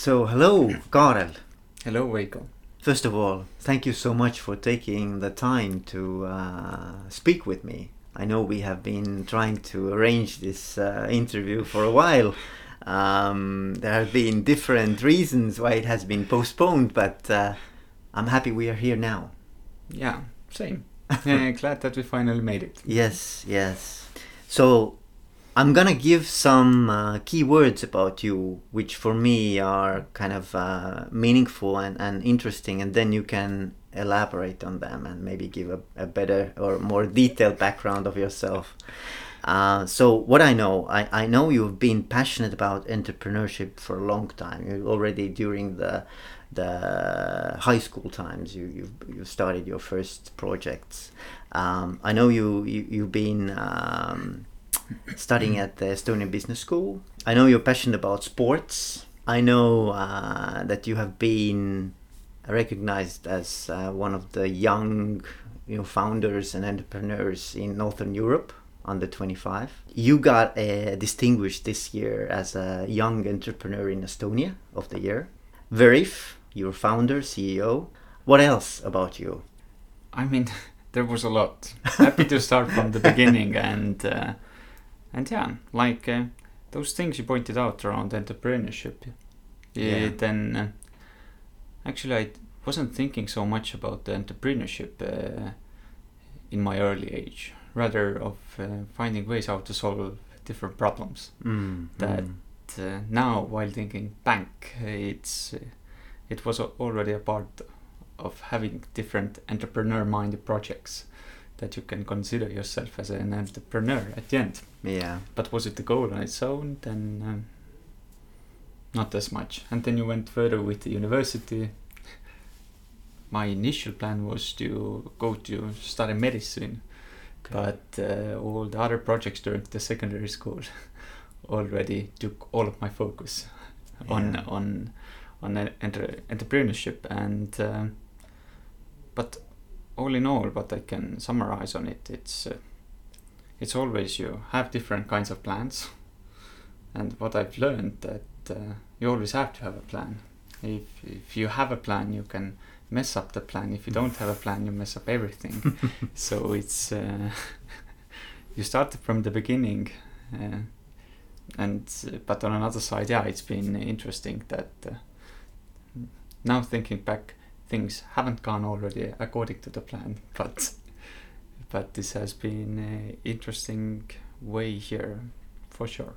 So, hello, Kaarel. Hello, Veiko. First of all, thank you so much for taking the time to uh, speak with me. I know we have been trying to arrange this uh, interview for a while. Um, there have been different reasons why it has been postponed, but uh, I'm happy we are here now. Yeah, same. yeah, glad that we finally made it. Yes, yes. So, I'm gonna give some uh, key words about you, which for me are kind of uh, meaningful and, and interesting, and then you can elaborate on them and maybe give a, a better or more detailed background of yourself. Uh, so what I know, I, I know you've been passionate about entrepreneurship for a long time. You already during the the high school times you you, you started your first projects. Um, I know you, you you've been um, studying at the Estonian Business School. I know you're passionate about sports. I know uh, that you have been recognized as uh, one of the young you know founders and entrepreneurs in Northern Europe under 25. You got uh, distinguished this year as a young entrepreneur in Estonia of the year. Veriff, your founder, CEO. What else about you? I mean, there was a lot. Happy to start from the beginning and uh, and yeah, like uh, those things you pointed out around entrepreneurship. Yeah. then uh, actually, I wasn't thinking so much about the entrepreneurship uh, in my early age, rather of uh, finding ways how to solve different problems. Mm, that mm. uh, now, while thinking bank, it's it was already a part of having different entrepreneur-minded projects that you can consider yourself as an entrepreneur at the end. Yeah. But was it the goal on its own? Then um, not as much. And then you went further with the university. My initial plan was to go to study medicine, Okay. but uh, all the other projects during the secondary school already took all of my focus on Yeah. on on en- entre- entrepreneurship and um, but all in all what i can summarize on it it's uh, it's always you have different kinds of plans. And what i've learned that uh, you always have to have a plan. If if you have a plan you can mess up the plan. If you don't have a plan you mess up everything. So it's uh, you start from the beginning uh, and uh, but on another side yeah it's been interesting that uh, now thinking back things haven't gone already according to the plan but but this has been an interesting way here for sure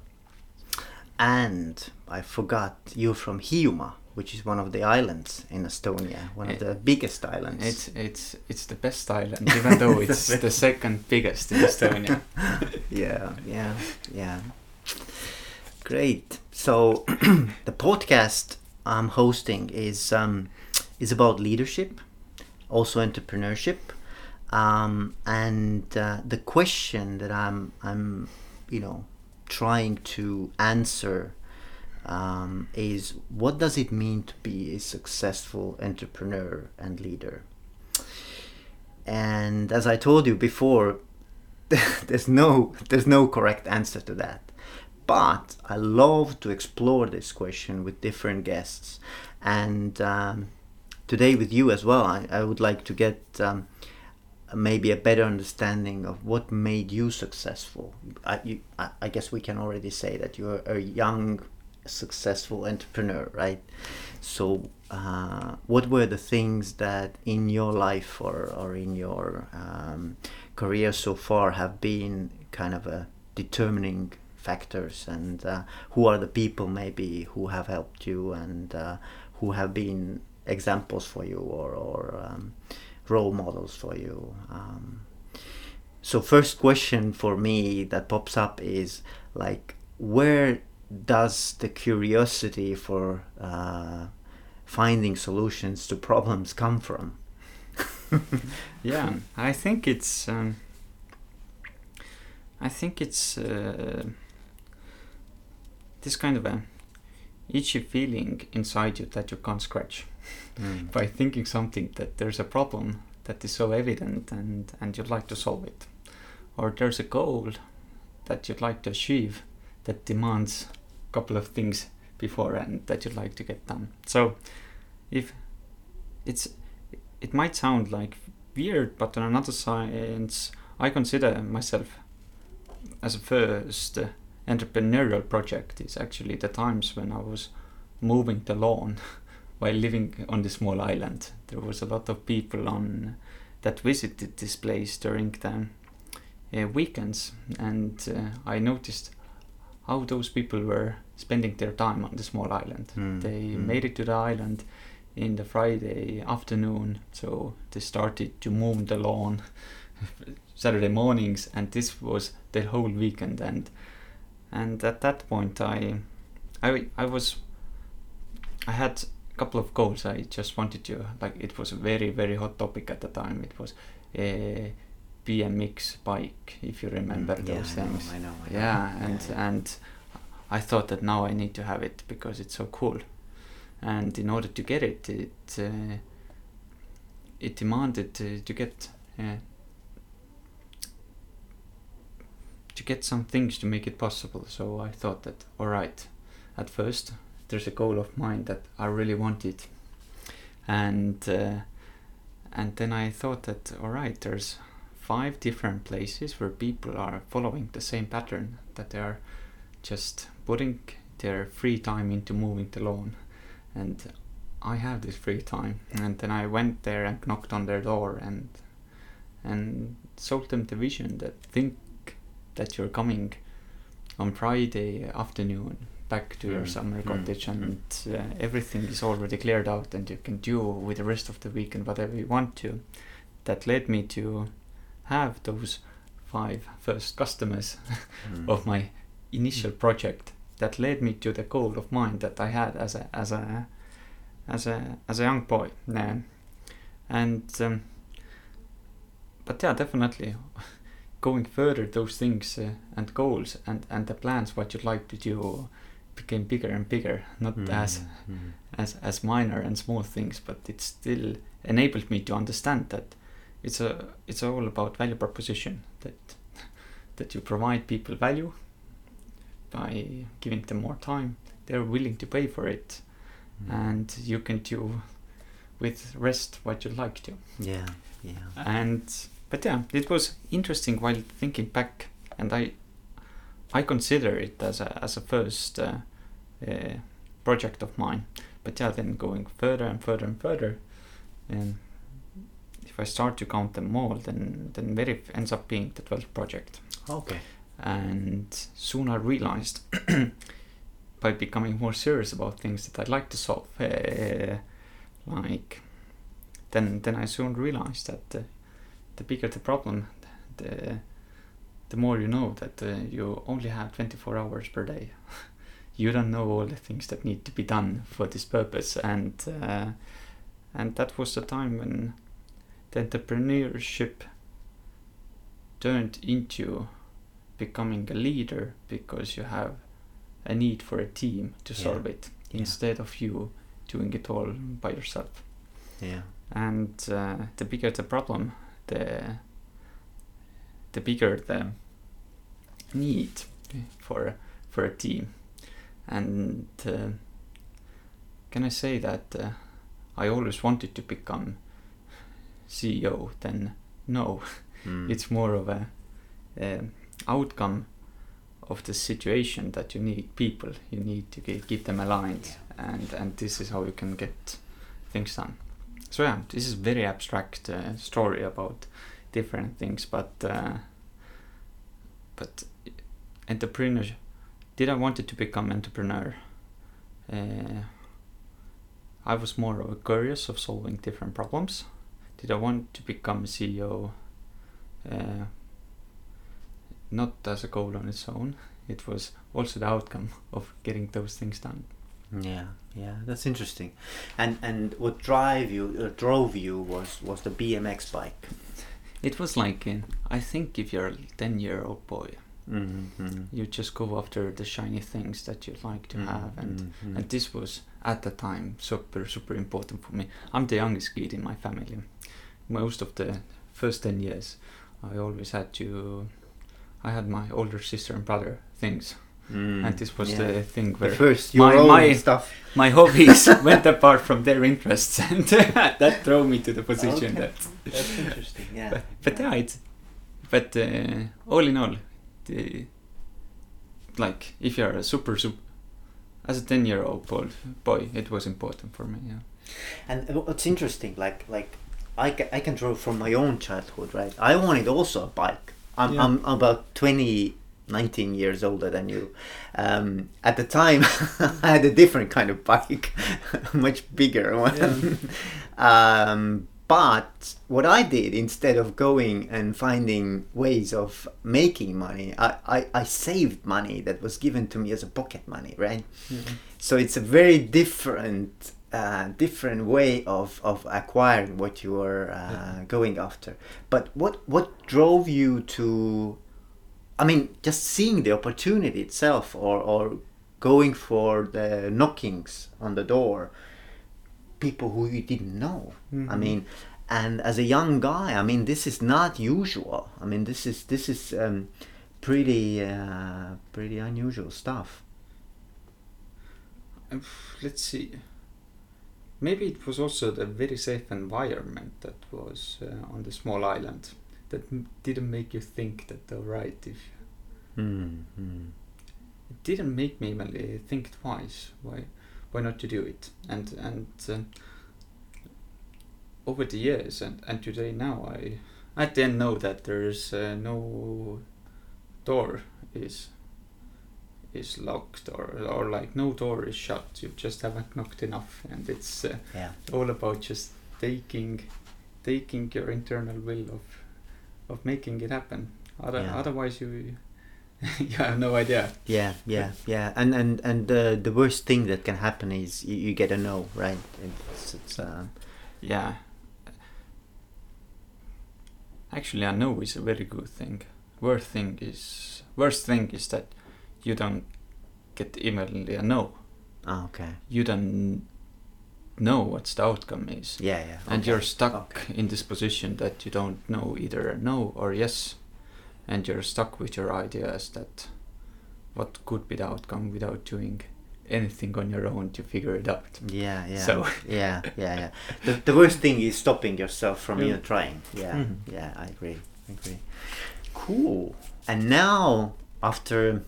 And I forgot you're from Hiiumaa, which is one of the islands in Estonia, one of Eh, the biggest islands. it's it's it's the best island even though it's the second biggest in estonia yeah, yeah, yeah. Great. So the podcast I'm hosting is um, is about leadership, also entrepreneurship, um, and uh, the question that I'm I'm you know trying to answer um, is what does it mean to be a successful entrepreneur and leader? And as I told you before, there's no there's no correct answer to that. But I love to explore this question with different guests, and um, today with you as well. I, I would like to get um, maybe a better understanding of what made you successful. I, you, I, I guess we can already say that you're a young, successful entrepreneur, right? So, uh, what were the things that in your life or, or in your um, career so far have been kind of a determining factors, and uh, who are the people maybe who have helped you and uh, who have been examples for you or, or um, role models for you? Um, so, first question for me that pops up is like, where does the curiosity for uh, finding solutions to problems come from? yeah i think it's um, i think it's uh, this kind of a itchy feeling inside you that you can't scratch Mm. by thinking something that there's a problem that is so evident and and you'd like to solve it or there's a goal that you'd like to achieve that demands a couple of things beforehand that you'd like to get done. So, if it's it might sound like weird, but on another side, I consider myself as a first entrepreneurial project is actually the times when I was moving the lawn while living on the small island. There was a lot of people on that visited this place during the uh, weekends, and uh, I noticed how those people were spending their time on the small island. Mm, They mm. made it to the island in the Friday afternoon, so they started to mow the lawn Saturday mornings, and this was the whole weekend. And and at that point, I I I was I had a couple of goals. I just wanted to like it was a very very hot topic at the time. It was a BMX bike, if you remember Mm, those yeah, things. I know, I know, I know. Yeah, and yeah. and I thought that now I need to have it because it's so cool, and in order to get it, it uh, it demanded to, to get uh, to get some things to make it possible. So I thought that all right, at first there's a goal of mine that I really wanted, and uh, and then I thought that all right, there's five different places where people are following the same pattern that they are just putting their free time into moving the lawn. And I have this free time. And then I went there and knocked on their door and and sold them the vision that think that you're coming on Friday afternoon back to your Mm, summer mm, cottage and uh, everything is already cleared out and you can do with the rest of the weekend whatever you want to. That led me to have those five first customers Mm. of my initial project. That led me to the goal of mine that I had as a as a as a as a young boy. Um, and um, but yeah, definitely going further, those things uh, and goals and and the plans what you'd like to do became bigger and bigger, not Mm, as mm. as as minor and small things, but it still enabled me to understand that it's a it's all about value proposition that that you provide people value by giving them more time. They're willing to pay for it, Mm. and you can do with rest what you like to. yeah, yeah. And but yeah, it was interesting while thinking back, and I I consider it as a as a first uh, uh, project of mine. But yeah, then going further and further and further, and if I start to count them all, then then Veriff ends up being the twelfth project. Okay. And soon I realized, by becoming more serious about things that I'd like to solve, uh, like, then then I soon realized that uh, the bigger the problem, the the more you know that uh, you only have 24 hours per day. you don't know all the things that need to be done for this purpose, and uh, and that was the time when the entrepreneurship turned into becoming a leader because you have a need for a team to Yeah. solve it Yeah. instead of you doing it all by yourself Yeah. and uh, the bigger the problem the the bigger the need for for a team. And uh, can i say that uh, i always wanted to become ceo then no. Mm. it's more of a um, outcome of the situation that you need people. You need to get, keep them aligned and and this is how you can get things done so yeah this is very abstract uh, story about different things but uh, but entrepreneur did i wanted to become entrepreneur uh, i was more of a curious of solving different problems did i want to become ceo uh, not as a goal on its own. It was also the outcome of getting those things done. Yeah, yeah, that's interesting. And and what drive you uh, drove you was was the BMX bike. It was like, uh, I think if you're a 10 year old boy, Mm-hmm. you just go after the shiny things that you like to have. And, mm-hmm. and this was at the time super, super important for me. I'm the youngest kid in my family. Most of the first 10 years, I always had to. I had my older sister and brother things Mm. and this was Yeah. the thing The first your my- own my- stuff. my hobbies went apart from their interests, and that drove me to the position Okay. that. That's interesting. Yeah. But, but yeah, it's but uh, all in all, the, like if you're a super super as a ten year old boy, boy, it was important for me. Yeah. And what's interesting, like like I can, I can draw from my own childhood, right? I wanted also a bike. I'm Yeah. I'm about 20, 19 years older than you. Um, at the time, I had a different kind of bike, much bigger one. um, but what I did instead of going and finding ways of making money, I, I, I saved money that was given to me as a pocket money, right? So it's a very different, uh, different way of, of acquiring what you are uh, Yeah. going after. But what what drove you to? I mean, just seeing the opportunity itself, or or going for the knockings on the door, people who you didn't know. I Mhm. mean, and as a young guy, I mean, this is not usual. I mean, this is this is um, pretty uh, pretty unusual stuff. Uh, Let's see. Maybe it was also the very safe environment that was uh, on the small island that m- didn't make you think that alright if Mm-hmm. it didn't make me even think twice why why not to do it and and uh, over the years and and today now I I then know that there's uh, no door is is locked or or like no door is shut you just haven't knocked enough and it's uh, Yeah. all about just taking taking your internal will of of making it happen Other, Yeah. otherwise you you have no idea Yeah, yeah, yeah, and and and the the worst thing that can happen is you, you get a no, right? It's, it's uh, yeah actually a no is a very good thing worst thing is worst thing is that you don't get immediately a no oh, okay. you don't know what's the outcome is Yeah, yeah. and okay, you're stuck okay. in this position that you don't know either no or yes and you're stuck with your ideas that what could be the outcome without doing anything on your own to figure it out Yeah, yeah. So- yeah, yeah, yeah. The the worst thing is stopping yourself from even trying. Yeah, Mhm. yeah. I agree. I agree. Cool. And now, after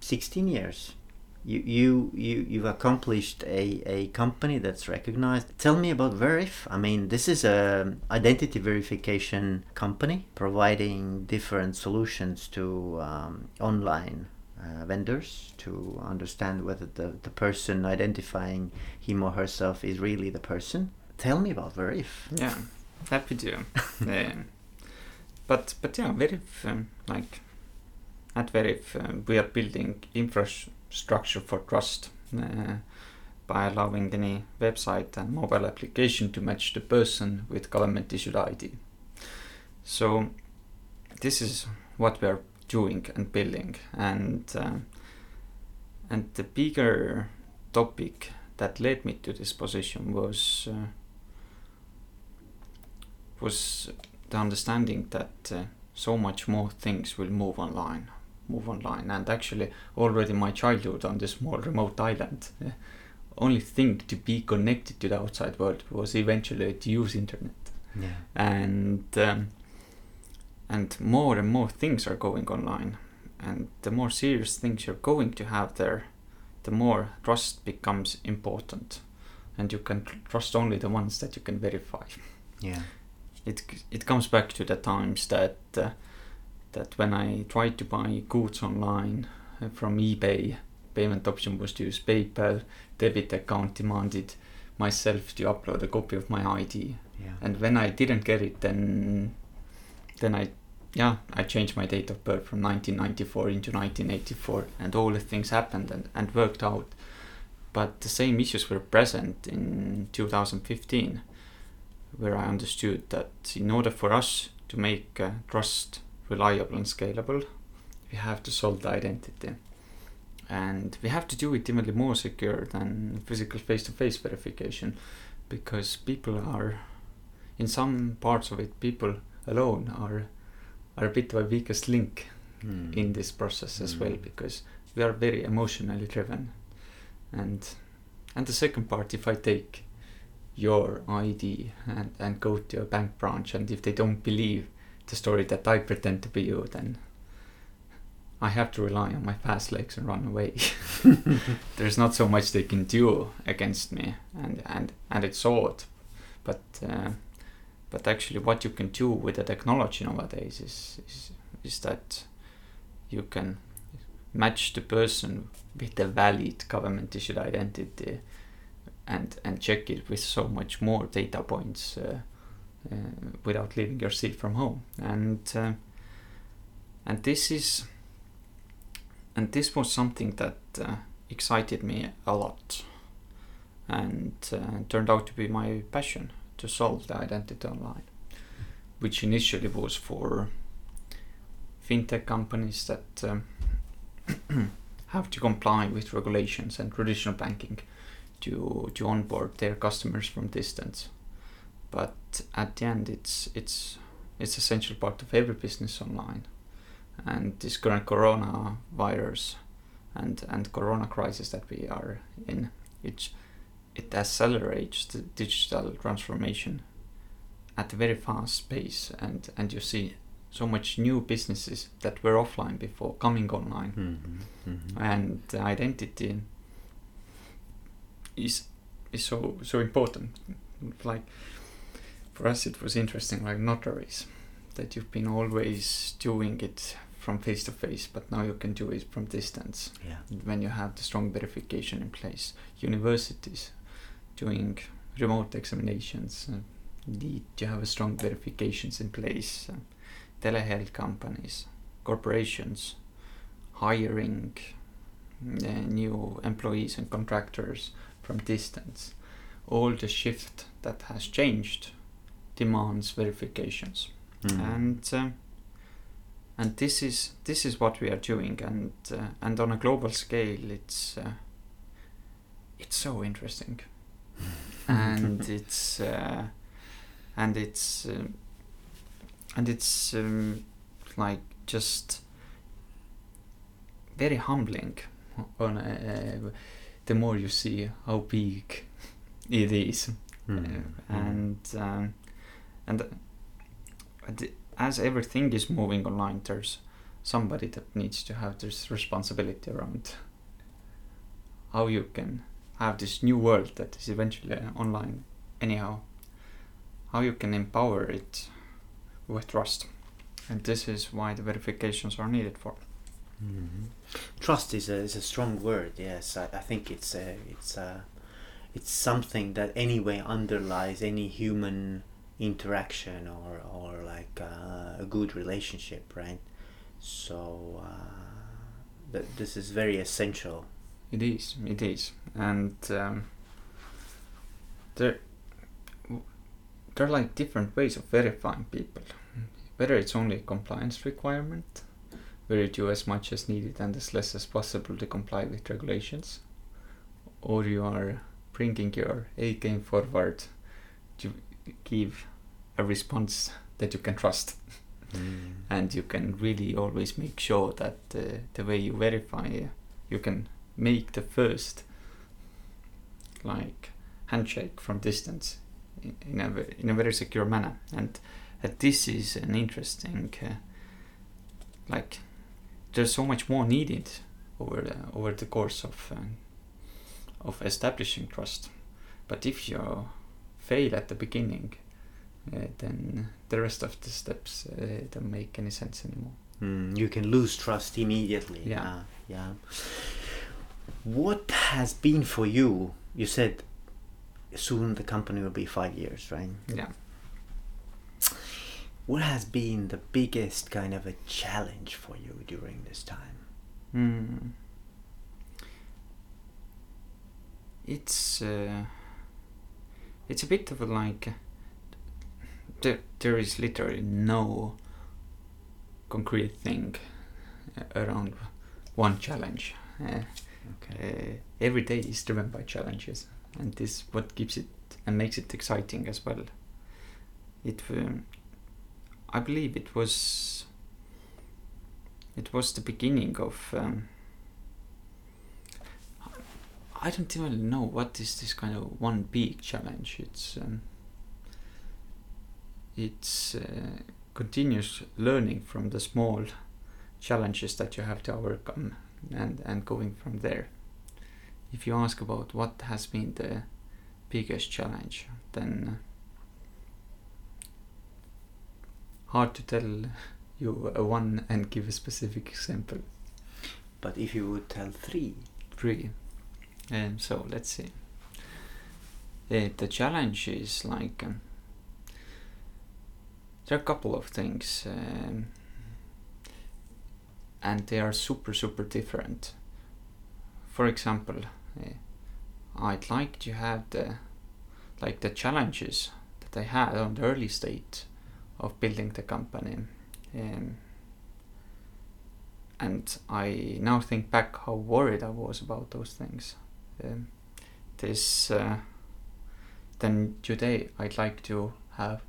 sixteen years, you you you you've accomplished a a company that's recognized. Tell me about Veriff. I mean, this is a identity verification company providing different solutions to um, online uh, vendors to understand whether the, the person identifying him or herself is really the person. Tell me about Veriff. yeah happy to um, but but yeah veriff um, like at veriff um, we are building infrastructure for trust uh, by allowing any website and mobile application to match the person with government issued id so this is what we are doing and building and uh, and the bigger topic that led me to this position was uh, was the understanding that uh, so much more things will move online move online. And actually already my childhood on this small remote island uh, only thing to be connected to the outside world was eventually to use internet. Yeah. and um, and more and more things are going online. And the more serious things you're going to have there the more trust becomes important. And you can trust only the ones that you can verify. Yeah. it it comes back to the times that uh, that when I tried to buy goods online uh, from eBay, payment option was to use PayPal, debit account demanded myself to upload a copy of my ID, Yeah. and when I didn't get it, then then I yeah I changed my date of birth from 1994 into 1984, and all the things happened and, and worked out. But the same issues were present in 2015 where I understood that in order for us to make uh, trust reliable and scalable, we have to solve the identity. And we have to do it even more secure than physical face to face verification because people are, in some parts of it, people alone are, are a bit of a weakest link Mm. in this process as well Mm. because we are very emotionally driven and and the second part if i take your id and, and go to a bank branch and if they don't believe the story that i pretend to be you then i have to rely on my fast legs and run away. There's not so much they can do against me and and and it's odd. But uh, but actually what you can do with the technology nowadays is is, is that you can match the person with a valid government issued identity and and check it with so much more data points uh, without leaving your seat from home and uh, and this is and this was something that uh, excited me a lot and uh, turned out to be my passion to solve the identity online which initially was for fintech companies that um, have to comply with regulations and traditional banking to to onboard their customers from distance. But at the end, it's it's it's essential part of every business online, and this current Corona virus and and Corona crisis that we are in, it it accelerates the digital transformation at a very fast pace, and and you see so much new businesses that were offline before coming online Mm-hmm. Mm-hmm. and the identity is is so so important like for us it was interesting like notaries that you've been always doing it from face to face but now you can do it from distance Yeah. when you have the strong verification in place universities doing remote examinations uh, need to have a strong verifications in place uh, telehealth companies corporations hiring uh, new employees and contractors from distance all the shift that has changed demands verifications. Mm. and um, and this is this is what we are doing. And uh, and on a global scale it's uh, it's so interesting. And it's uh, and it's um, and it's um, like just very humbling on uh, the more you see how big it is. Mm. uh, and um, and as everything is moving online there's somebody that needs to have this responsibility around how you can have this new world that is eventually online anyhow how you can empower it with trust and this is why the verifications are needed for Mhm. Trust is a is a strong word. Yes, I, I think it's a, it's a, it's something that anyway underlies any human interaction or or like uh, a good relationship, right? So uh, that this is very essential. It is, it is, and um, there, there are like different ways of verifying people. Whether it's only a compliance requirement, where you do as much as needed and as less as possible to comply with regulations, or you are bringing your A game forward to give a response that you can trust. And you can really always make sure that uh, the way you verify uh, you can make the first like handshake from distance in, in a in a very secure manner. And uh, this is an interesting uh, like there's so much more needed over the, over the course of um, of establishing trust. But if you fail at the beginning uh, then the rest of the steps uh, don't make any sense anymore Mm, you can lose trust immediately. Yeah. Uh, yeah. What has been for you? You said soon the company will be five years, right? yeah What has been the biggest kind of a challenge for you during this time? Mm. It's uh, it's a bit of a like there, there is literally no concrete thing uh, around one challenge. Uh, uh, every day is driven by challenges, and this what keeps it and makes it exciting as well. It, um, I believe, it was. It was the beginning of um, I don't even know what is this kind of one big challenge. It's um, it's uh, continuous learning from the small challenges that you have to overcome and and going from there. If you ask about what has been the biggest challenge, then hard to tell you a one and give a specific example. But if you would tell three, Three. Um, so let's see. Uh, the challenge is like um, there are a couple of things, um, and they are super super different. For example, uh, I'd like to have the like the challenges that I had on the early state of building the company. Um, and I now think back how worried I was about those things. Um, this uh, then today I'd like to have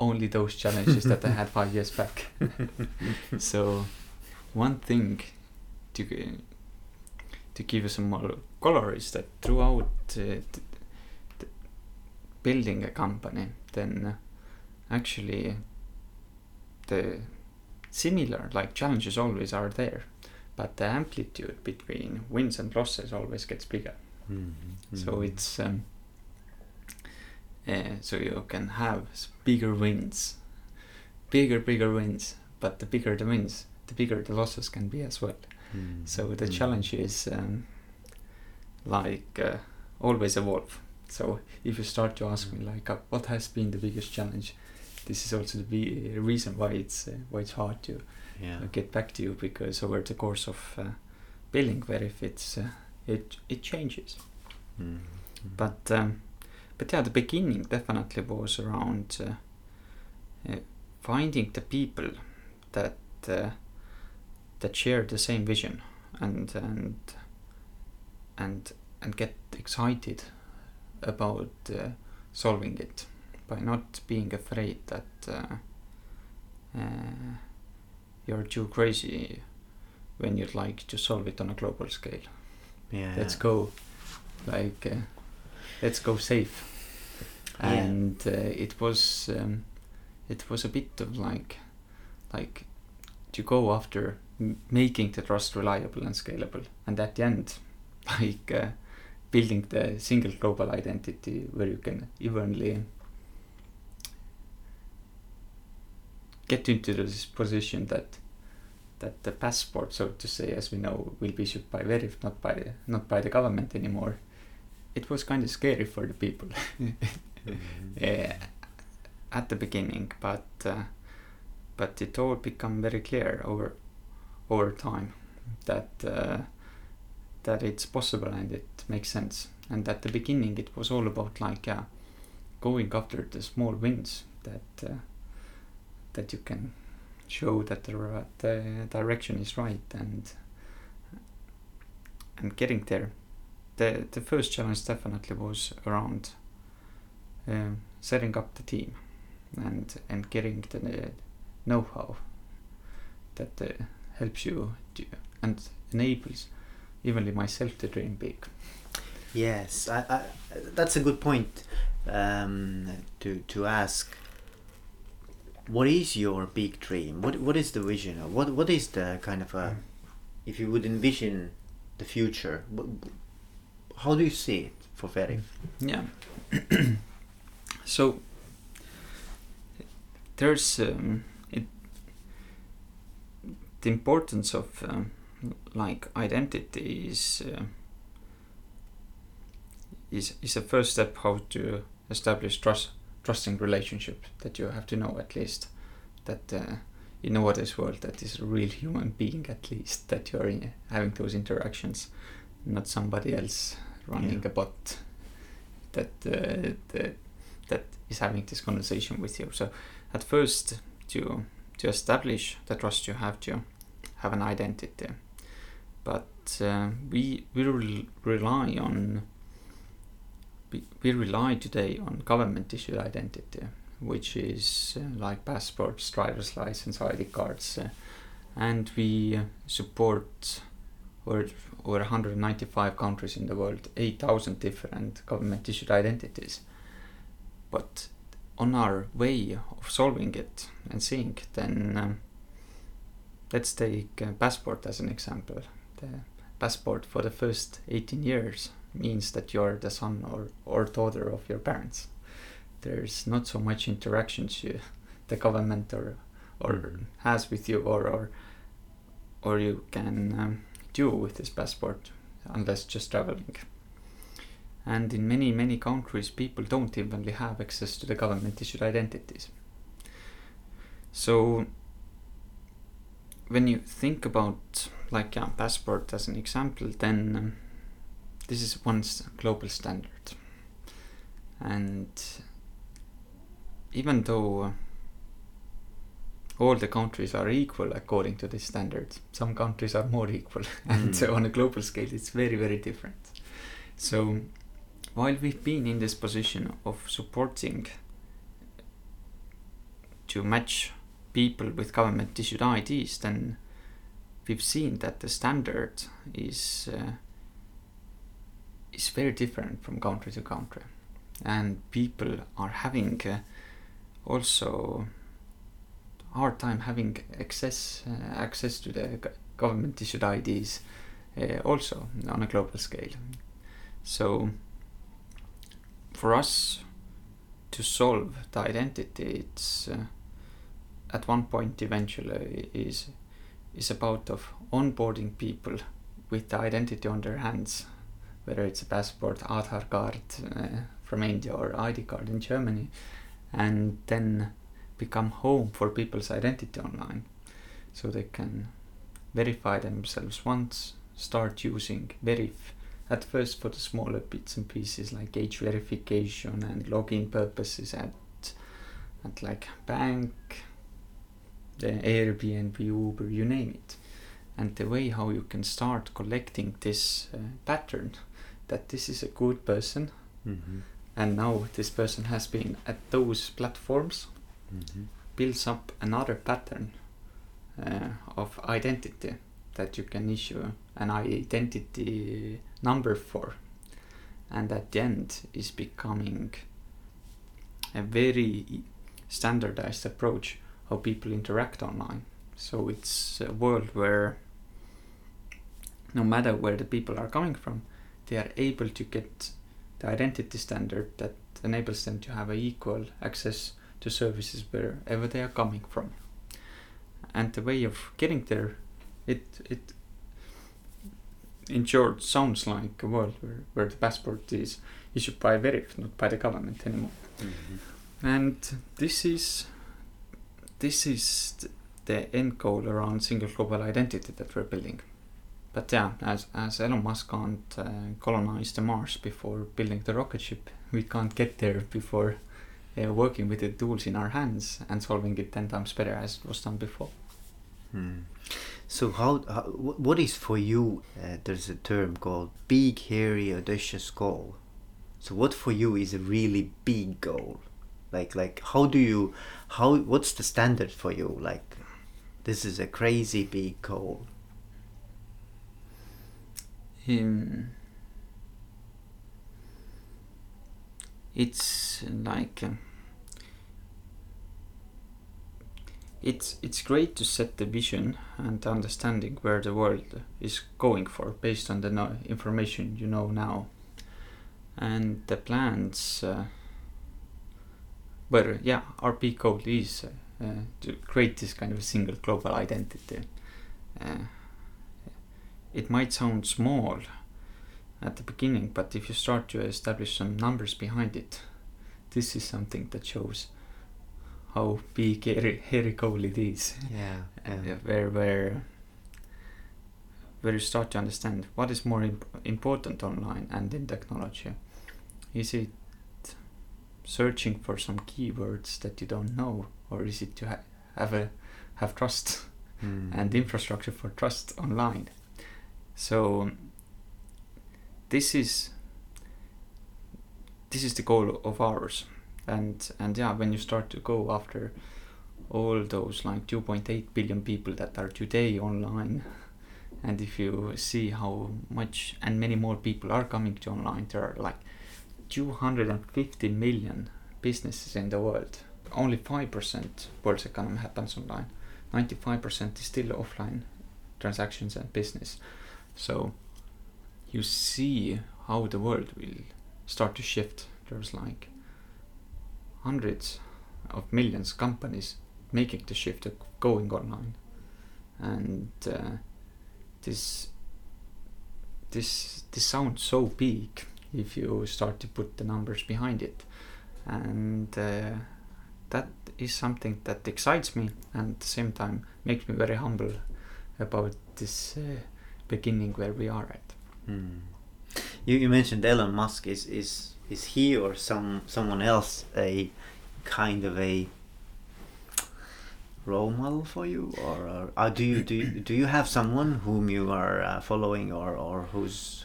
only those challenges that I had five years back. so one thing to to give you some more color is that throughout uh, building a company, then uh, actually the similar like challenges always are there but the amplitude between wins and losses always gets bigger. So it's um, uh, so you can have bigger wins bigger bigger wins but the bigger the wins the bigger the losses can be as well. So the challenge is um, like uh, always evolve. So if you start to ask me like uh, what has been the biggest challenge this is also the be- reason why it's uh, why it's hard to yeah. uh, get back to you because over the course of uh, building benefits uh, it it changes Mm. but um, but yeah the beginning definitely was around uh, uh, finding the people that uh, that share the same vision and and and and get excited about uh, solving it by not being afraid that uh, uh, you're too crazy when you'd like to solve it on a global scale yeah. let's go like uh, let's go safe Yeah. and uh, it was um, it was a bit of like like to go after m- making the trust reliable and scalable and at the end like uh, building the single global identity where you can evenly get into this position that that the passport, so to say, as we know, will be issued by Veriff, not by the, not by the government anymore. It was kind of scary for the people uh, at the beginning, but uh, but it all become very clear over over time that uh, that it's possible and it makes sense. And at the beginning, it was all about like uh, going after the small wins that uh, that you can show that the, the direction is right and and getting there. The the first challenge definitely was around um, setting up the team and and getting the know-how that uh, helps you to, and enables evenly myself to dream big. Yes, I, I, that's a good point um, to to ask. What is your big dream? What what is the vision? What what is the kind of a, if you would envision the future, what, how do you see it for Veriff? Yeah. so there's um, it, the importance of um, like identity is uh, is is a first step how to establish trust trusting relationship that you have to know at least that uh, you know what is world that is a real human being at least that you're in, having those interactions not somebody else running Yeah. a bot that uh, that that is having this conversation with you so at first to to establish the trust you have to have an identity but uh, we we rely on we, rely today on government issued identity which is uh, like passports driver's license id cards uh, and we support or over 195 countries in the world, 8,000 different government issued identities. But on our way of solving it and seeing, then um, let's take uh, passport as an example. The passport for the first 18 years means that you're the son or, or daughter of your parents. There's not so much interactions you, the government or or Mhm. has with you or or or you can um, do with this passport unless just traveling. And in many many countries, people don't evenly have access to the government issued identities. So when you think about like a passport as an example, then um, this is one global standard, and even though all the countries are equal according to this standard, some countries are more equal, and Mm. so on a global scale, it's very very different. So while we've been in this position of supporting to match people with government issued IDs, then we've seen that the standard is uh, is very different from country to country, and people are having uh, also hard time having access uh, access to the government issued IDs uh, also on a global scale. So for us to solve the identity, it's uh, at one point eventually is is about of onboarding people with the identity on their hands, whether it's a passport, Aadhaar card uh, from India or ID card in Germany, and then become home for people's identity online, so they can verify themselves once, start using Veriff at first for the smaller bits and pieces like age verification and login purposes at at like bank, the Airbnb, Uber, you name it. And the way how you can start collecting this uh, pattern that this is a good person Mm-hmm. and now this person has been at those platforms Mm-hmm. builds up another pattern uh, of identity that you can issue an identity number for and at the end is becoming a very standardized approach how people interact online so it's a world where no matter where the people are coming from they are able to get the identity standard that enables them to have a equal access to services wherever they are coming from. And the way of getting there, it it in short sounds like a world where, where the passport is issued by Veriff, not by the government anymore. Mm-hmm. And this is this is the end goal around single global identity that we're building. But yeah, as as Elon Musk can't uh, colonize the Mars before building the rocket ship, we can't get there before uh, working with the tools in our hands and solving it ten times better as was done before. Hmm. So how, how what is for you? Uh, there's a term called big, hairy, audacious goal. So what for you is a really big goal? Like like how do you how what's the standard for you? Like this is a crazy big goal. Um, it's like um, it's it's great to set the vision and understanding where the world is going for based on the no- information you know now. And the plans uh, but yeah rp code is uh, uh, to create this kind of single global identity uh, it might sound small at the beginning, but if you start to establish some numbers behind it, this is something that shows how big hairy, hairy goal it is. Yeah. Uh, where where where you start to understand what is more imp- important online and in technology. Is it searching for some keywords that you don't know, or is it to ha- have a have trust Hmm. and infrastructure for trust online. So this is this is the goal of ours, and and yeah, when you start to go after all those like 2.8 billion people that are today online, and if you see how much and many more people are coming to online there are like 250 million businesses in the world. Only 5% world's economy happens online. 95% is still offline transactions and business so you see how the world will start to shift there's like hundreds of millions of companies making the shift of going online. And uh, this this this sounds so big if you start to put the numbers behind it. And uh, that is something that excites me and at the same time makes me very humble about this uh, beginning where we are at Hmm. You, you mentioned Elon Musk. Is is is he or some someone else a kind of a role model for you, or, or do you do you, do you have someone whom you are uh, following, or or who's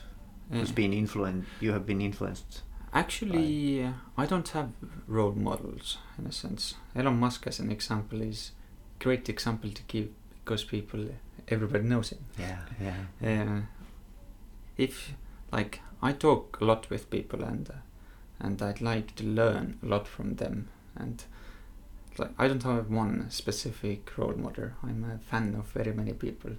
who's Uh, been influenced? You have been influenced. Actually, uh, I don't have role models in a sense. Elon Musk, as an example, is great example to give because people, everybody knows him. Yeah, yeah. Uh, if like I talk a lot with people and uh, and I'd like to learn a lot from them and like I don't have one specific role model. I'm a fan of very many people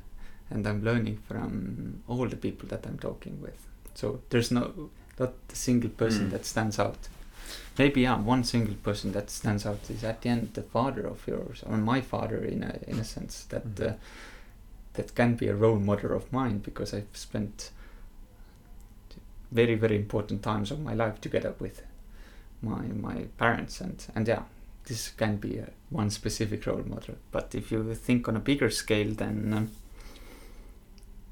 and I'm learning from all the people that I'm talking with. So there's no not a single person Mm. that stands out. Maybe yeah, one single person that stands out is at the end the father of yours or my father in a in a sense that Mhm. uh, that can be a role model of mine because I've spent very very important times of my life together with my my parents. And and yeah this can be a, one specific role model. But if you think on a bigger scale then um,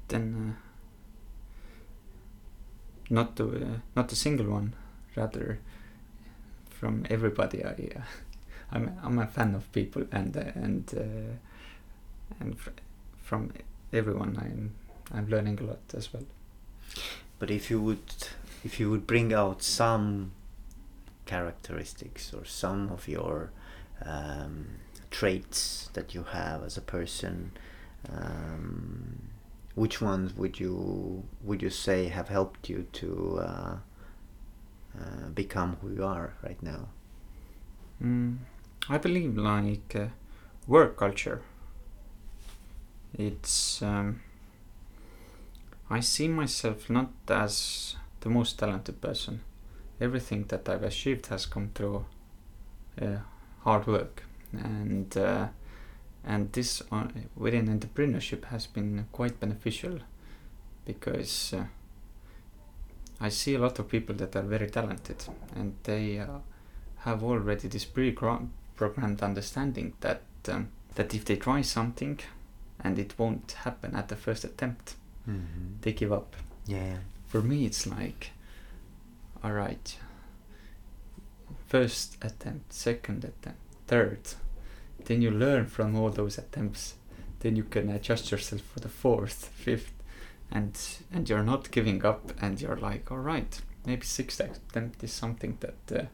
then uh, not uh, not a single one rather from everybody I uh, I'm I'm a fan of people and uh, and uh, and from everyone I'm I'm learning a lot as well But if you would if you would bring out some characteristics or some of your um, traits that you have as a person, um, which ones would you would you say have helped you to uh, uh, become who you are right now? Mm, I believe like uh, work culture. It's um, I see myself not as the most talented person. Everything that I've achieved has come through uh, hard work, and uh, and this uh, within entrepreneurship has been quite beneficial because uh, I see a lot of people that are very talented and they uh, have already this pre-programmed understanding that um, that if they try something and it won't happen at the first attempt, Mm-hmm. they give up. Yeah. For me, it's like, all right, first attempt, second attempt, third. Then you learn from all those attempts. Then you can adjust yourself for the fourth, fifth, and and you're not giving up. And you're like, all right, maybe sixth attempt is something that. Uh,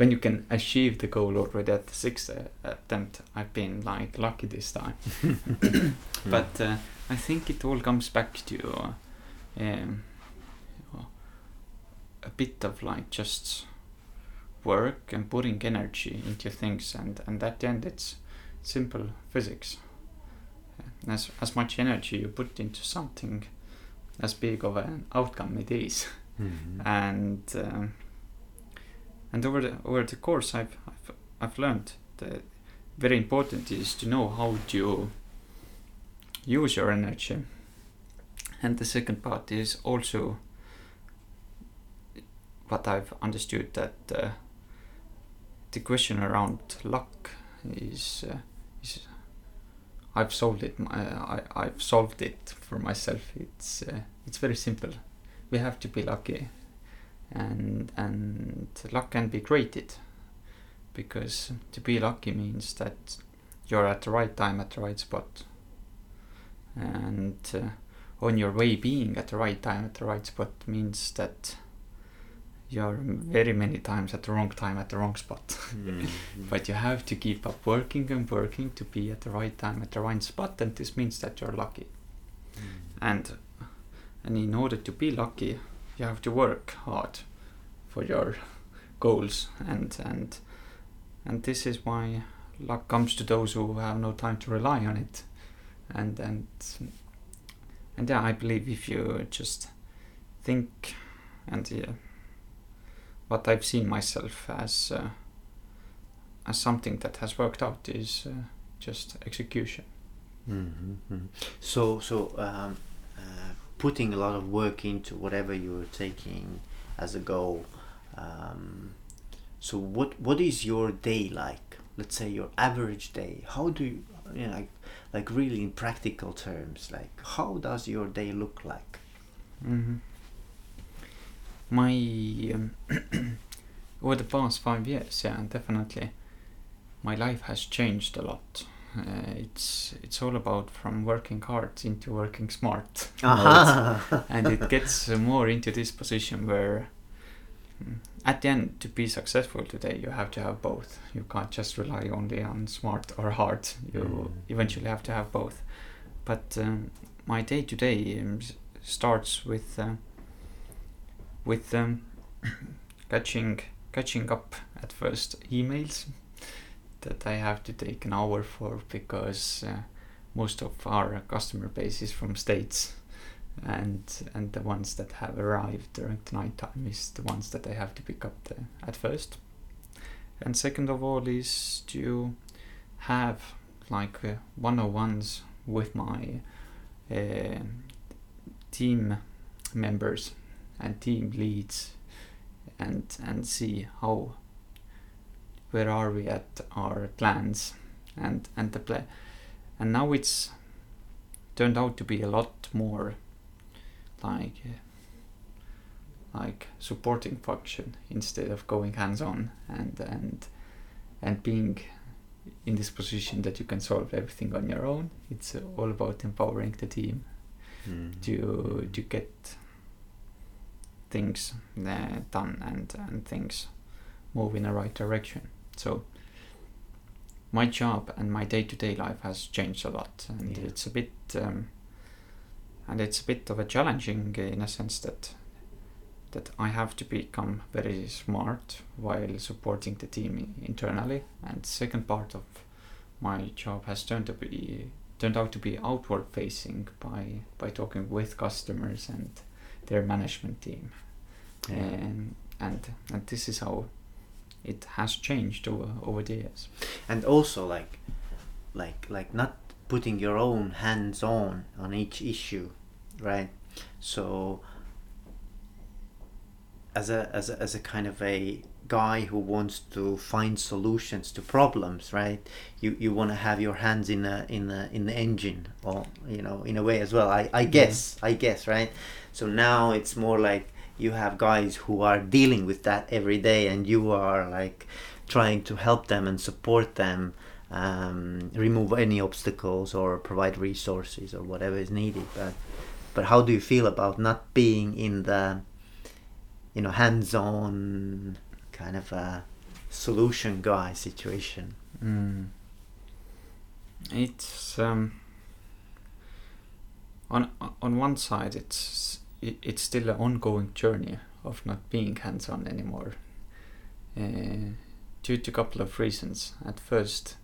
when you can achieve the goal already at the sixth uh, attempt, I've been like lucky this time. But uh, I think it all comes back to uh, um, a bit of like just work and putting energy into things, and and at the end it's simple physics. Uh, As as much energy you put into something, as big of an outcome it is Mhm. and um, and over the over the course I've I've, I've learned that very important is to know how to use your energy. And the second part is also what I've understood that uh, the question around luck is uh, is I've solved it my, I, I've solved it for myself. It's uh, it's very simple. We have to be lucky and and luck can be created. Because to be lucky means that you're at the right time at the right spot. And uh, on your way being at the right time at the right spot means that you're very many times at the wrong time at the wrong spot. Mhm. but you have to keep up working and working to be at the right time at the right spot and this means that you're lucky. And and in order to be lucky you have to work hard for your goals and and and this is why luck comes to those who have no time to rely on it and and and yeah i believe if you just think and yeah, what i've seen myself as uh, as something that has worked out is uh, just execution Mm-hmm. So, so um, uh, putting a lot of work into whatever you're taking as a goal. Um, so, what what is your day like? Let's say your average day. How do you, you know, like, like really in practical terms, like how does your day look like? Mm-hmm. My um, over the past five years, yeah, definitely, my life has changed a lot. Uh, it's it's all about from working hard into working smart, and it gets more into this position where, mm, at the end, to be successful today, you have to have both. You can't just rely only on smart or hard. You Mm. eventually have to have both. But um, my day to day starts with uh, with um, catching catching up at first emails that I have to take an hour for because uh, most of our customer base is from states. And and the ones that have arrived during the night time is the ones that I have to pick up the, at first. And second of all is to have like uh, one-on-ones with my uh, team members and team leads and and see how where are we at our plans and and the play and now it's turned out to be a lot more like uh, like supporting function instead of going hands on and and and being in this position that you can solve everything on your own it's all about empowering the team Mm. to to get things uh, done and and things move in the right direction. So my job and my day-to-day life has changed a lot, and Yeah. it's a bit um, and it's a bit of a challenging uh, in a sense that that I have to become very smart while supporting the team internally. And second part of my job has turned to be turned out to be outward facing by by talking with customers and their management team Yeah. and and and this is how it has changed over over the years. And also like like like not putting your own hands on on each issue right? So as a as a, as a kind of a guy who wants to find solutions to problems right? You you want to have your hands in a in a in the engine or you know in a way as well. I i mm-hmm. guess i guess right? So now it's more like you have guys who are dealing with that every day and you are like trying to help them and support them um, remove any obstacles or provide resources or whatever is needed but but how do you feel about not being in the you know hands-on kind of a solution guy situation mm. it's um on on one side it's it, it's still an ongoing journey of not being hands-on anymore. Uh, due to a couple of reasons. At first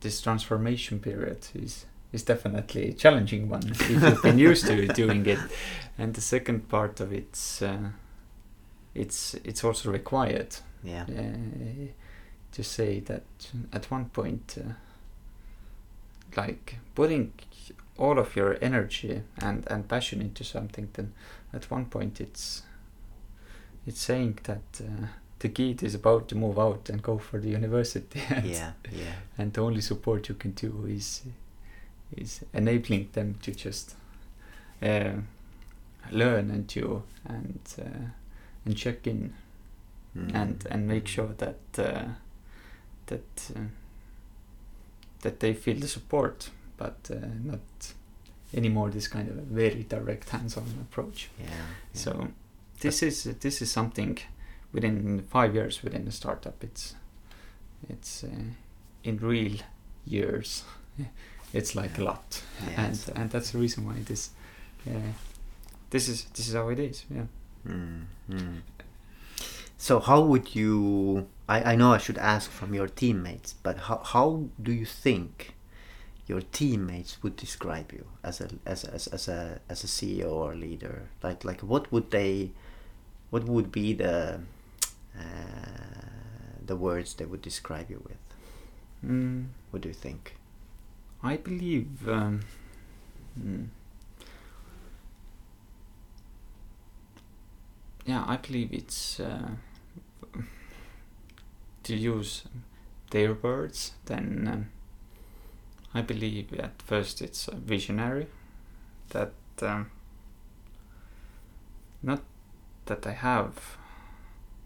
this transformation period is is definitely a challenging one if you've been used to doing it. And the second part of it's uh, it's it's also required. Yeah. Uh, to say that at one point uh, like putting all of your energy and and passion into something then at one point it's it's saying that uh, the kid is about to move out and go for the university. And, yeah yeah. and the only support you can do is is enabling them to just uh, learn and to and uh, and check in Mm. and and make sure that uh, that uh, that they feel the support, but uh, not anymore this kind of a very direct hands-on approach. yeah, yeah. So this is this is something within five years within the startup. It's it's uh, in real years. it's like a lot, Yeah, and so- and that's the reason why this uh, this is this is how it is. Yeah. Mm, mm. So how would you? I, I know I should ask from your teammates, but how how do you think your teammates would describe you as a as as, as a as a CEO or leader? Like like what would they, what would be the uh, the words they would describe you with? Mm, What do you think? I believe. Um, mm, yeah, I believe it's uh, to use their words. Then um, I believe at first it's visionary. That um, not that I have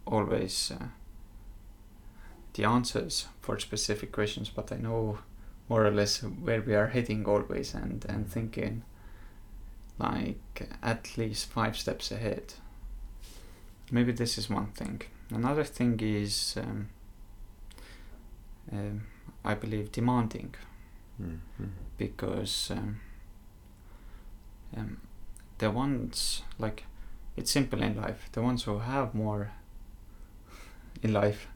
always uh, the answers for specific questions, but I know more or less where we are heading always and, and thinking like at least five steps ahead. Maybe this is one thing. Another thing is, um, um, I believe, demanding Mm, mm, because um, um, the ones like it's simple in life. The ones who have more in life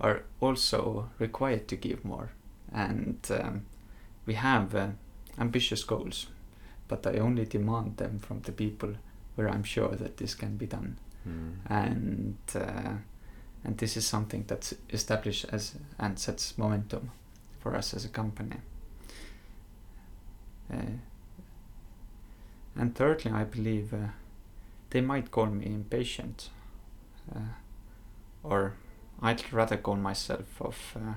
are also required to give more, and um, we have uh, ambitious goals, but I only demand them from the people where I'm sure that this can be done, mm. and uh, and this is something that's established as and sets momentum for us as a company. Uh, and thirdly, I believe uh, they might call me impatient, uh, or I'd rather call myself of uh,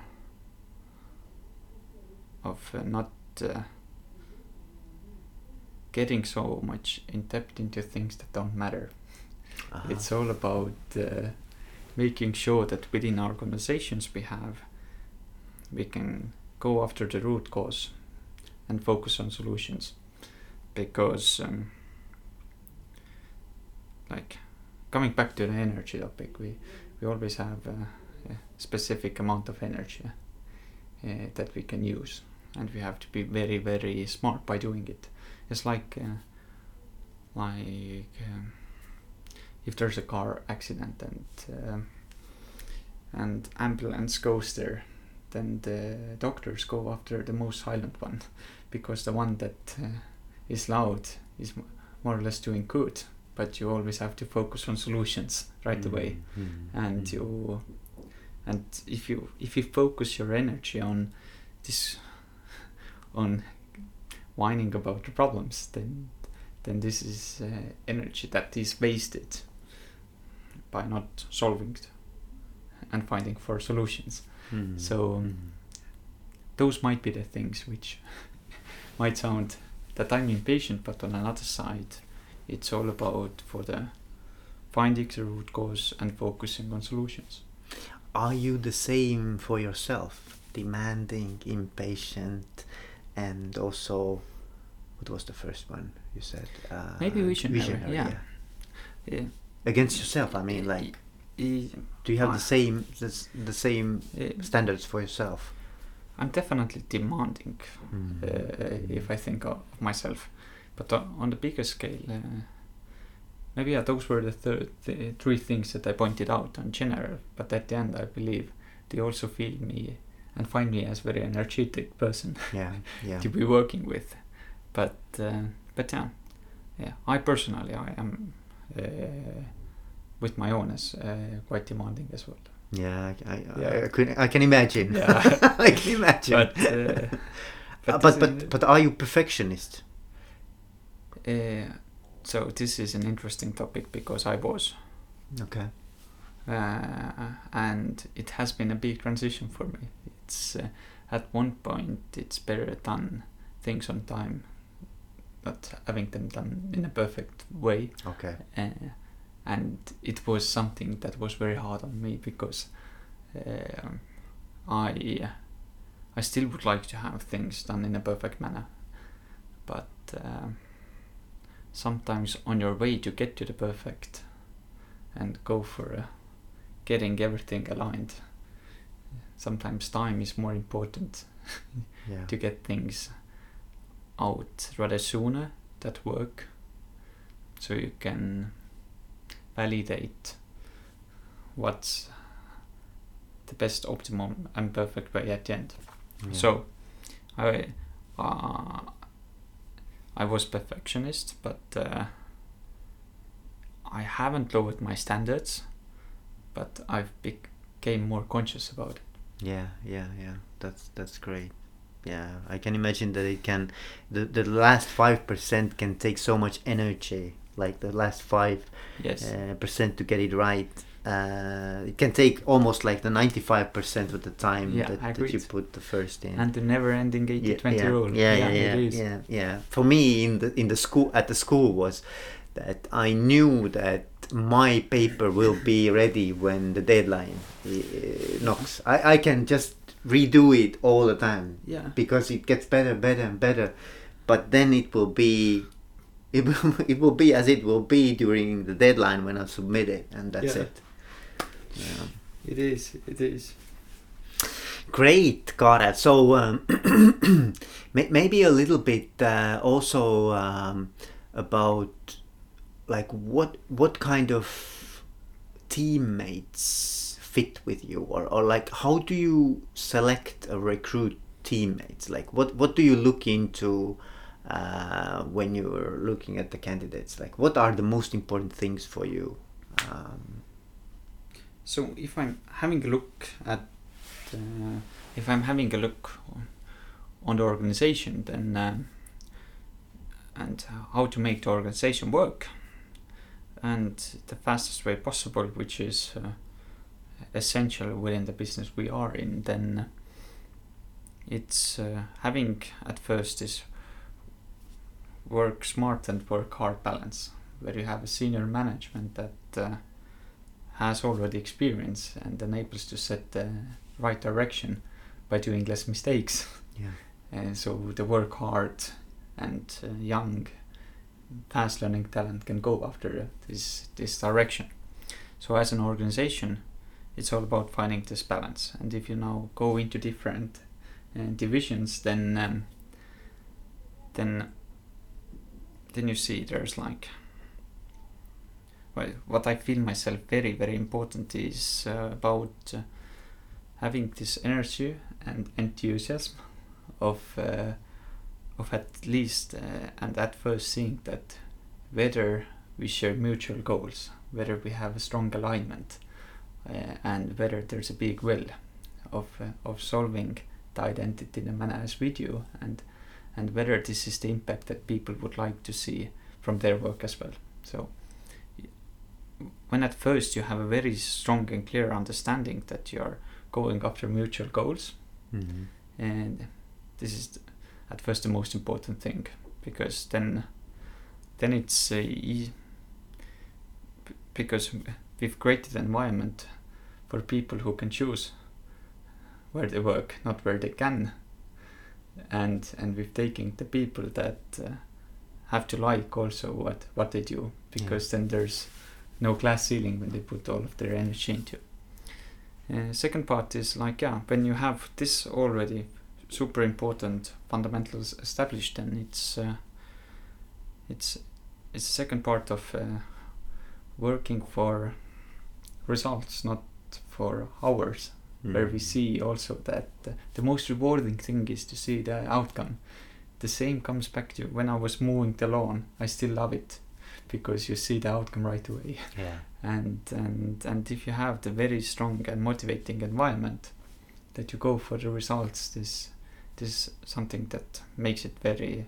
of uh, not uh, getting so much in depth into things that don't matter. Uh-huh. It's all about uh, making sure that within our organizations we have, we can go after the root cause and focus on solutions. Because, um, like, coming back to the energy topic, we, we always have a, a specific amount of energy uh, that we can use, and we have to be very, very smart by doing it. It's like, uh, like. Um, if there's a car accident and um and ambulance goes there, then the doctors go after the most silent one, because the one that uh, is loud is m- more or less doing good. But you always have to focus on solutions right away, Mm, and mm. you and if you if you focus your energy on this on whining about the problems, then then this is uh, energy that is wasted by not solving it and finding for solutions. Mm, So um, mm. those might be the things which might sound that I'm impatient, but on another side, it's all about for the finding the root cause and focusing on solutions. Are you the same for yourself? Demanding, impatient, and also, what was the first one you said? Uh, Maybe visionary, yeah. Yeah. Against yourself, I mean, like, do you have I- the same the, the same standards for yourself? I'm definitely demanding Mm. uh, if I think of myself. But on, the bigger scale, uh, maybe yeah, those were the, third, the three things that I pointed out in general. But at the end, I believe they also feel me and find me as very energetic person yeah, yeah. to be working with. But uh, but yeah, yeah. I personally I am uh, with my owners uh, quite demanding as well. Yeah, I, I, Yeah. I, can, I can imagine. Yeah. I can imagine. But uh, this but but, but are you perfectionist? Uh, so this is an interesting topic because I was, Okay. uh, and it has been a big transition for me. It's uh, at one point it's better done things on time, but having them done in a perfect way, Okay. uh, and it was something that was very hard on me because um I I still would like to have things done in a perfect manner, but um sometimes on your way to get to the perfect and go for uh, getting everything aligned, sometimes time is more important Yeah. to get things out rather sooner that work so you can validate what's the best optimum and perfect way at the end. Yeah. So I uh, I was perfectionist, but uh, I haven't lowered my standards, but I've became more conscious about it. Yeah, yeah, yeah. That's that's great. Yeah, I can imagine that it can. The the last five percent can take so much energy. Like the last five Yes. uh, percent to get it right. Uh, it can take almost like the ninety-five percent of the time Yeah, that, that you put the first in. and the never-ending 80-20 yeah, rule. Yeah, yeah, it yeah, is. yeah, yeah. For me, in the in the school at the school was that I knew that my paper will be ready when the deadline uh, knocks. I I can just redo it all the time Yeah. because it gets better, better, and better. But then it will be. It will, it will be as it will be during the deadline when I submit it, and that's Yeah. it. Yeah. It is. It is. Great, got it. So um, maybe a little bit uh, also um, about like what what kind of teammates fit with you, or, or like how do you select a recruit teammates? Like what what do you look into uh, when you're looking at the candidates? Like what are the most important things for you? Um, So if I'm having a look at, uh, if I'm having a look on- the organization, then um, and how to make the organization work, and the fastest way possible, which is uh, essential within the business we are in, then it's uh, having at first this work smart and work hard balance, where you have a senior management that. Uh, has already experience and enables to set the right direction by doing less mistakes. yeah. And so the work hard and uh, young, fast learning talent can go after this this direction. So as an organization, it's all about finding this balance. And if you now go into different uh, divisions, then um, then then you see there's like well, what I feel myself very very important is uh, about uh, having this energy and enthusiasm of uh, of at least uh, and at first seeing that whether we share mutual goals, whether we have a strong alignment, uh, and whether there's a big will of uh, of solving the identity in a manner as we do, and and whether this is the impact that people would like to see from their work as well. So when at first you have a very strong and clear understanding that you are going after mutual goals, Mhm. and this is at first the most important thing because then then it's b- because we've created an environment for people who can choose where they work not where they can and and we've taken the people that uh, have to like also what what they do. Because then there's no glass ceiling when they put all of their energy into. Uh, second part is like yeah when you have this already super important fundamentals established then it's uh, it's it's the second part of uh, working for results not for hours Mm. where we see also that the most rewarding thing is to see the outcome. The same comes back to when i was mowing the lawn i still love it because you see the outcome right away. Yeah. and and and if you have the very strong and motivating environment that you go for the results this this is something that makes it very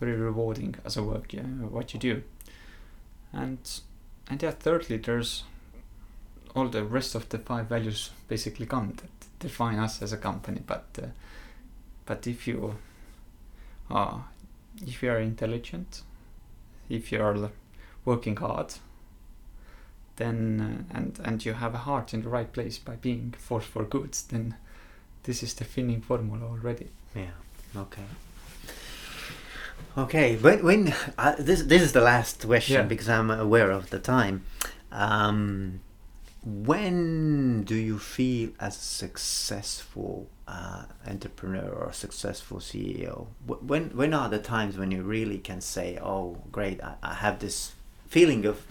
very rewarding as a work yeah, what you do. And and yeah thirdly there's all the rest of the five values basically come that define us as a company but uh, but if you are if you are intelligent if you are working hard then uh, and and you have a heart in the right place by being force for goods then this is the winning formula already Yeah. Okay. Okay. When when uh, this this is the last question Yeah. because I'm aware of the time. Um, when do you feel as a successful uh, entrepreneur or successful CEO? Wh- When when are the times when you really can say, "Oh, great! I, I have this feeling of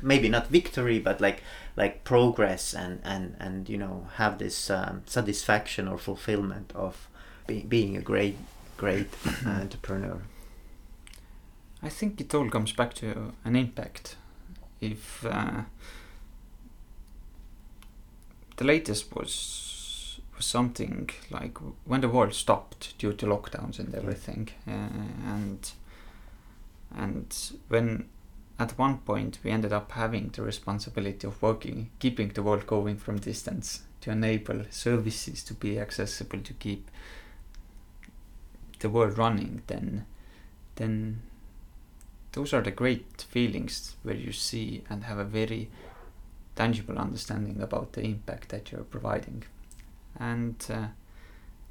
maybe not victory, but like like progress and and and you know have this um, satisfaction or fulfillment of be, being a great great uh, entrepreneur." I think it all comes back to an impact. If uh, the latest was was something like when the world stopped due to lockdowns and everything, uh, and and when at one point we ended up having the responsibility of working, keeping the world going from distance to enable services to be accessible to keep the world running, then then those are the great feelings where you see and have a very tangible understanding about the impact that you're providing. And uh,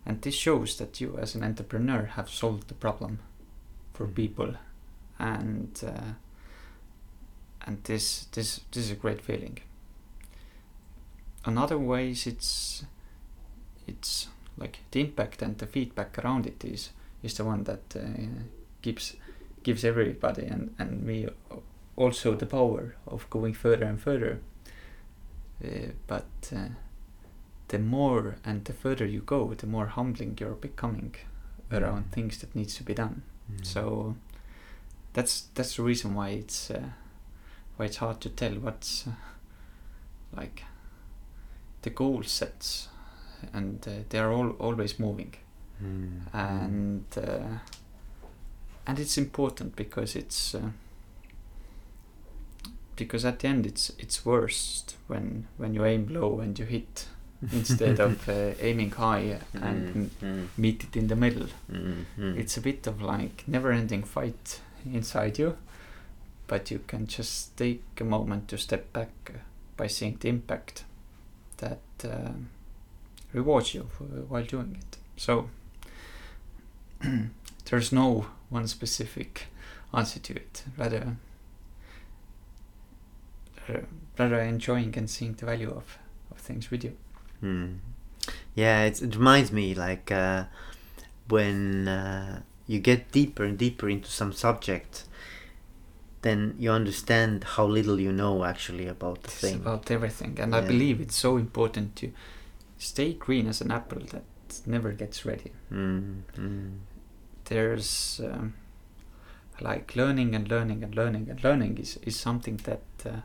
and this shows that you as an entrepreneur have solved the problem for Mm. people. And uh, and this this this is a great feeling. Another ways it's it's like the impact and the feedback around it is is the one that uh, gives gives everybody and and me also the power of going further and further uh, but uh, the more and the further you go the more humbling you're becoming around Mm. things that needs to be done Mm. so that's that's the reason why it's uh, why it's hard to tell what's uh, like the goal sets and uh, they are all always moving Mm. and uh, and it's important because it's uh, because at the end it's it's worst when when you aim low and you hit instead of uh, aiming high and Mm, meet it in the middle. Mm, mm. it's a bit of like never ending fight inside you but you can just take a moment to step back uh, by seeing the impact that uh, rewards you for, while doing it. So there's no one specific answer to it. Rather rather enjoying and seeing the value of, of things with you. Hmm. Yeah, it's, it reminds me like uh, when uh, you get deeper and deeper into some subject, then you understand how little you know actually about the It's thing. about everything and i believe it's so important to stay green as an apple that never gets ready Mm, mm, there's um, like learning and learning and learning and learning is, is something that uh,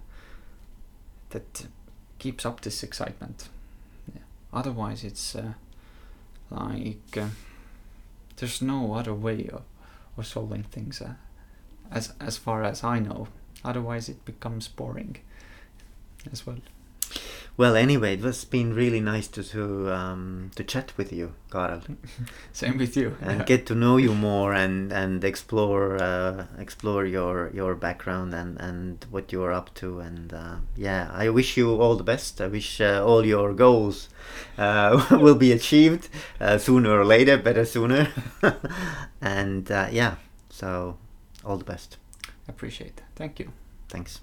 that keeps up this excitement. Yeah. otherwise it's uh, like uh, there's no other way of, of solving things uh, as as far as I know. Otherwise it becomes boring as well Well, anyway, it was been really nice to to, um, to chat with you, Kaarel, same with you and Yeah. get to know you more and and explore uh, explore your your background and and what you are up to. And uh, yeah, I wish you all the best. I wish uh, all your goals uh, will be achieved uh, sooner or later, better sooner. and uh, yeah, so all the best. appreciate it. thank you Thanks.